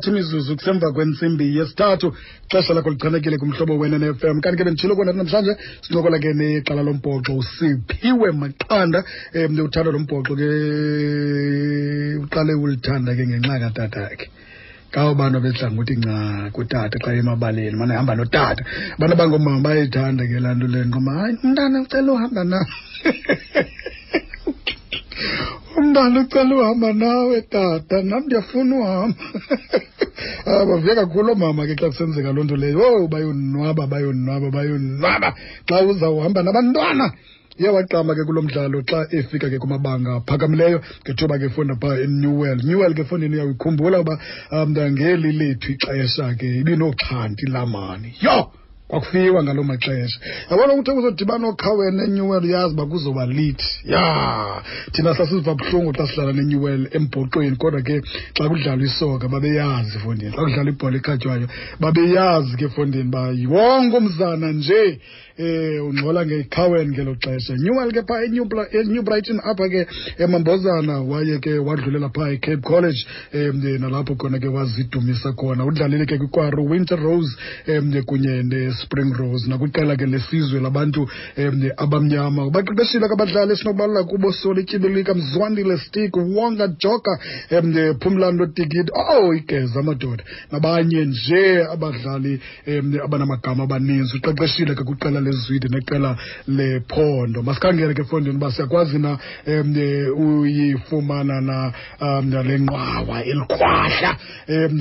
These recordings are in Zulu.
athi mizuzu kusemva kwentsimbi yesithathu xesha lakho lichanekile kumhlobo wena ne-fm kanti ke benditshilo kona namhlanje sincokola ke neqala lombhoxo usiphiwe maqanda. Um uthanda lo mbhoxo ke uqale ulithanda ke ngenxa katatakhe kawubantu bantu abedla ngokuthi nca kutata xa emabaleni? Mane hamba notata. Abantu abangoomama bayayithanda ke laa nto le nqoma hayi umntana ucela uhamba na umntana ucela uhamba nawe tata. Nam ndiyafuna uhamba bavuya kakhulu mama ke xa kusenzeka loo nto leyo. Owu bayonwaba bayonwaba bayonwaba. Xa uzawuhamba nabantwana iyawaqama ke kulo mdlalo xa efika ke kumabanga aphakamileyo. Ngethuba ke funda phaa enewell newell ke fondini uyawuyikhumbula uba um lethu ixesha ke ibinoxhanti lamani. Yho kwakufiwa ngaloo maxesha. Yabona ukuthi kuzodibana okhawen enewell yazi uba kuzoba lithi ya thina sasiva buhlungu xa sidlala nenewel embhoxweni kodwa ke xa kudlalwa isoka babeyazi efondini xa kudlala ibhola ekhatywayo babeyazi ke efondini uba wonke umzana nje eh ungcola ngecowen ngelo xesha. Newell ke phaa enew brighton apha ke emambozana waye ke wadlulela phaa ecape college um nalapho khona ke wazidumisa khona. Udlalile ke kwikwaro winter rose um kunye ne-spring rose. Nakwiqela ke lesizwe labantu um abamnyama. Ubaqeqeshile kabadlali abadlali esinokubalula kubo soli tyibilika mzwandile stick wonga joka um phumlando lotikiti oh igeza amadoda. Nabanye nje abadlali um abanamagama abaninzi. Uqeqeshile ke kwiqela lezwide neqela lephondo. Masikhangele ke efondini uba siyakwazi na um uyifumana na um nqwawa elikhwahla um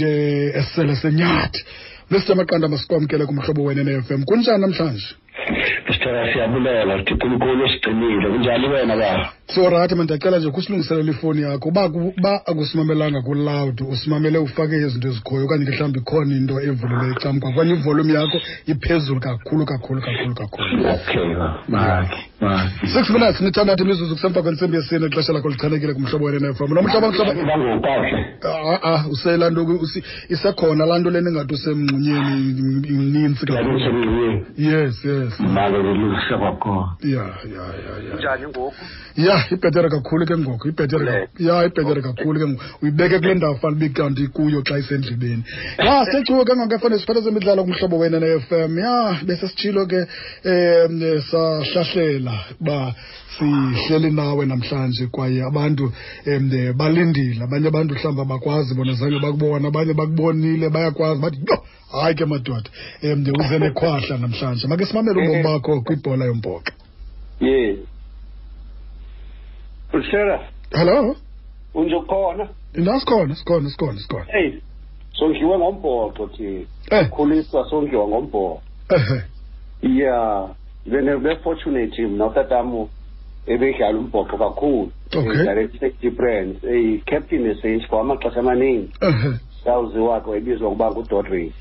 esele senyathi. Mr. Maqanda masikwamkele kumhlobo wena ne-fm kunjani namhlanje? Sithela siyabulela ndithi khulukhulu sigcinile kunjani wena ba so rathi mandiyacela nje kusilungiselela ifowuni yakho uba uba akusimamelanga kuloud usimamele ufake izinto ezikhoyo okanye ke mhlawumbi ikhona into evulileyo ecam kwakho okanye ivolume yakho iphezulu kakhulu kakhulu kakhulu kakhulu. Six minutes nithandathu imizuzu kusemva kwentsimbi yesine ixesha lakho lichanekile kumhlobo wena ne-fm nomhlobo mhlobo a-a useyilaa nto isekhona laa nto lena ingathi usemngxunyeni inintsi yes yes. Ya ya ya ya. Njani ngoku? Ya ibhetere kakhulu ke ngoku ibhetere ya ibhetere kakhulu ke ngoku. Uyibeke kule ndawo fanele ubi kanti kuyo xa isendlibeni ya sechuwe ke ngoku efane siphathe zemidlalo kumhlobo wena ne-f m. Ya bese sitshilo ke um sahlahlela uba sihleli nawe namhlanje kwaye abantu um balindile. Abanye abantu mhlawumbi abakwazi bona zange bakubona abanye bakubonile bayakwazi bathi yho hayi ke madoda. Um uze nekhwahla namhlanje. Make simamele ubomi bakho kwibhola yombhoxo. Ye usera hello? Unjokhona. Nasikhona sikhona sikhona sikhona. Eyi sondliwe ngombhoxo thi. Eh. khuliswa sondliwa ngombhoxo ehe. Ya bene-fortunate mna utatam ebedlala umbhoxo kakhulu. Edlala safety brands. Eyi-captain esenji for amaxesha amaningi. Ehe. Sawuziwa ke wayebizwa ngoba ngudodray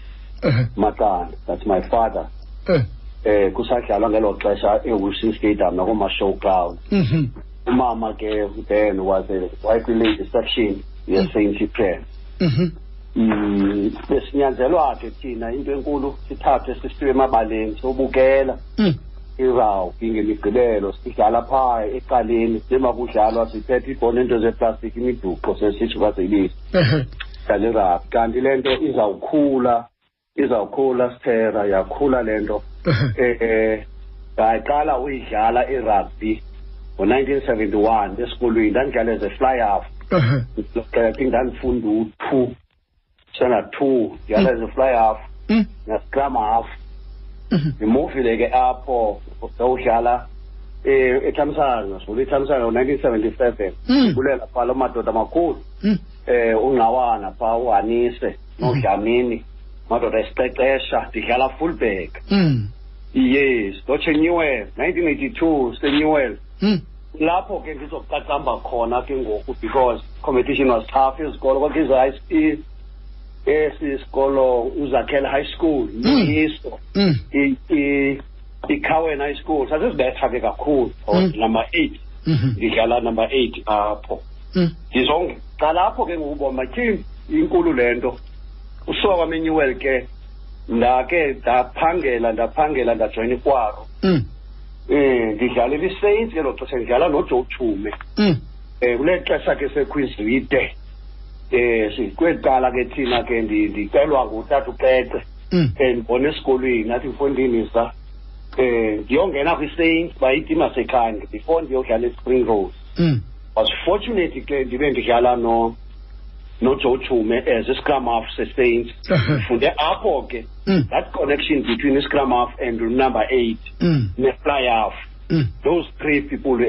ehe. Maqanda. That's my father. Eh. Eh kusadlalwa ngelo xesha ewilson stadium nakoomashow ground mhm. Umama ke then was a wayekwi-lady section brand mhm Mm, besinyanzelwa ke thina into enkulu sithathe sisiwe emabaleni sobukela. Mm. Irugby ngemigqibelo sidlala phaa ecaleni njengoba kudlalwa siphethe ibhola into zeplastiki imiduqo sesitsho bazeyibisi ehe dlala irugby kanti le nto izawukhula izawukhula sithera yakhula le nto. Ehe eh ngaqala uyidlala irugby ngo-nineteen seventy one esikolweni ndandidlala as a fly half ehe I think ndandifunda u-two standard two ndidlala as a fly half mm. na-scrum half. Mhm ndimuvile ke apho ndawudlala eh ethamsanqa sivula ithamsanqa ngo-nineteen seventy seven Mm. bulela phaa lo madoda makhulu mm. eh ungqawana phaa uhanise nodlamini madoda esiqeqesha ndidlala fullback mm. Yes dotshe newell nineteen eighty two senewell mm lapho ke ndizoqaqamba khona ke ngoku because competition was tough izikolo kwakhe izo esi sikolo uzakhela high school iso mm icowen high school sasizibetha ke kakhulu Mm. number eight. Mhm ndidlala number eight apho. Mm ndizongqala apho ke ngoku matyhini inkulu le nto. Usuka kwam enewell ke ndake ndaphangela ndaphangela ndajoyina ikwaro. Mm um ndidlalela isaints ngelo xesha ndidlala nojoe chume mm. Um kule xesha ke sekwizwide eh sikwecala ke thina ke ndi- ndicelwa ngutata uqeqe Mm. eh ndibona esikolweni nathi mfondinisa eh ndiyongena kwi-saints bayitima sekhaya before ndiyodlala espring rose Mm. was fortunate ke ndibe ndidlala no nojoe chume as iscrum half se-saints ndifunde apho ke Mm. that connection between iscrum half and number eight Mm. ne-fly half Mm. those three people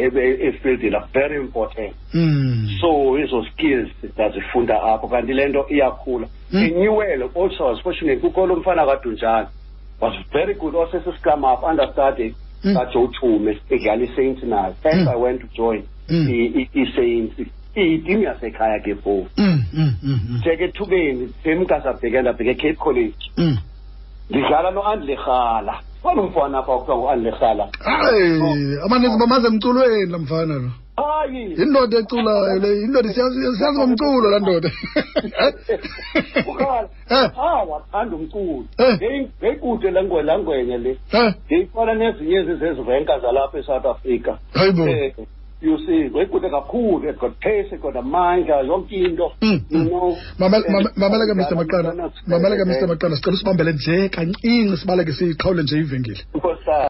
efieldini are very important Mm. so ezo skills ndazifunda apho kanti le nto iyakhula Mm. inyuwele also was fortunate kukho lo mfana kadunjana was very good osesiscrum up understudy Mm. kajoe chume edlala i-saints nayo hence Mm. i went to join Mm. i- i- i-saints iyitimu yasekhaya ke phofu Mm. Mm. Mm. Mm. seke ethubeni semkasabheke ndabheke cape college Mm. ndidlala no-andle rhala kwanomfana apha kuthiwa ngu-andle rhala hayi amaninzi bamaze emculweni la mfana lo hayi yindoda eculayo le yindoda siyazi siyazi ngomculo laa ndoda ukhala Eh. ah wathanda umculo Eh. Ngeyi- ngeyikude langwe langwenye le Eh, ngeyifana nezinye ezi zezirenka zalapha esouth africa hayi bo Eh, you see, kwekutheka kakhulu they've pace they've amandla yonke into you mr maqana mamaleke mr maqana sicela usibambele nje kancinci sibaleke siyiqhawule nje ivenkile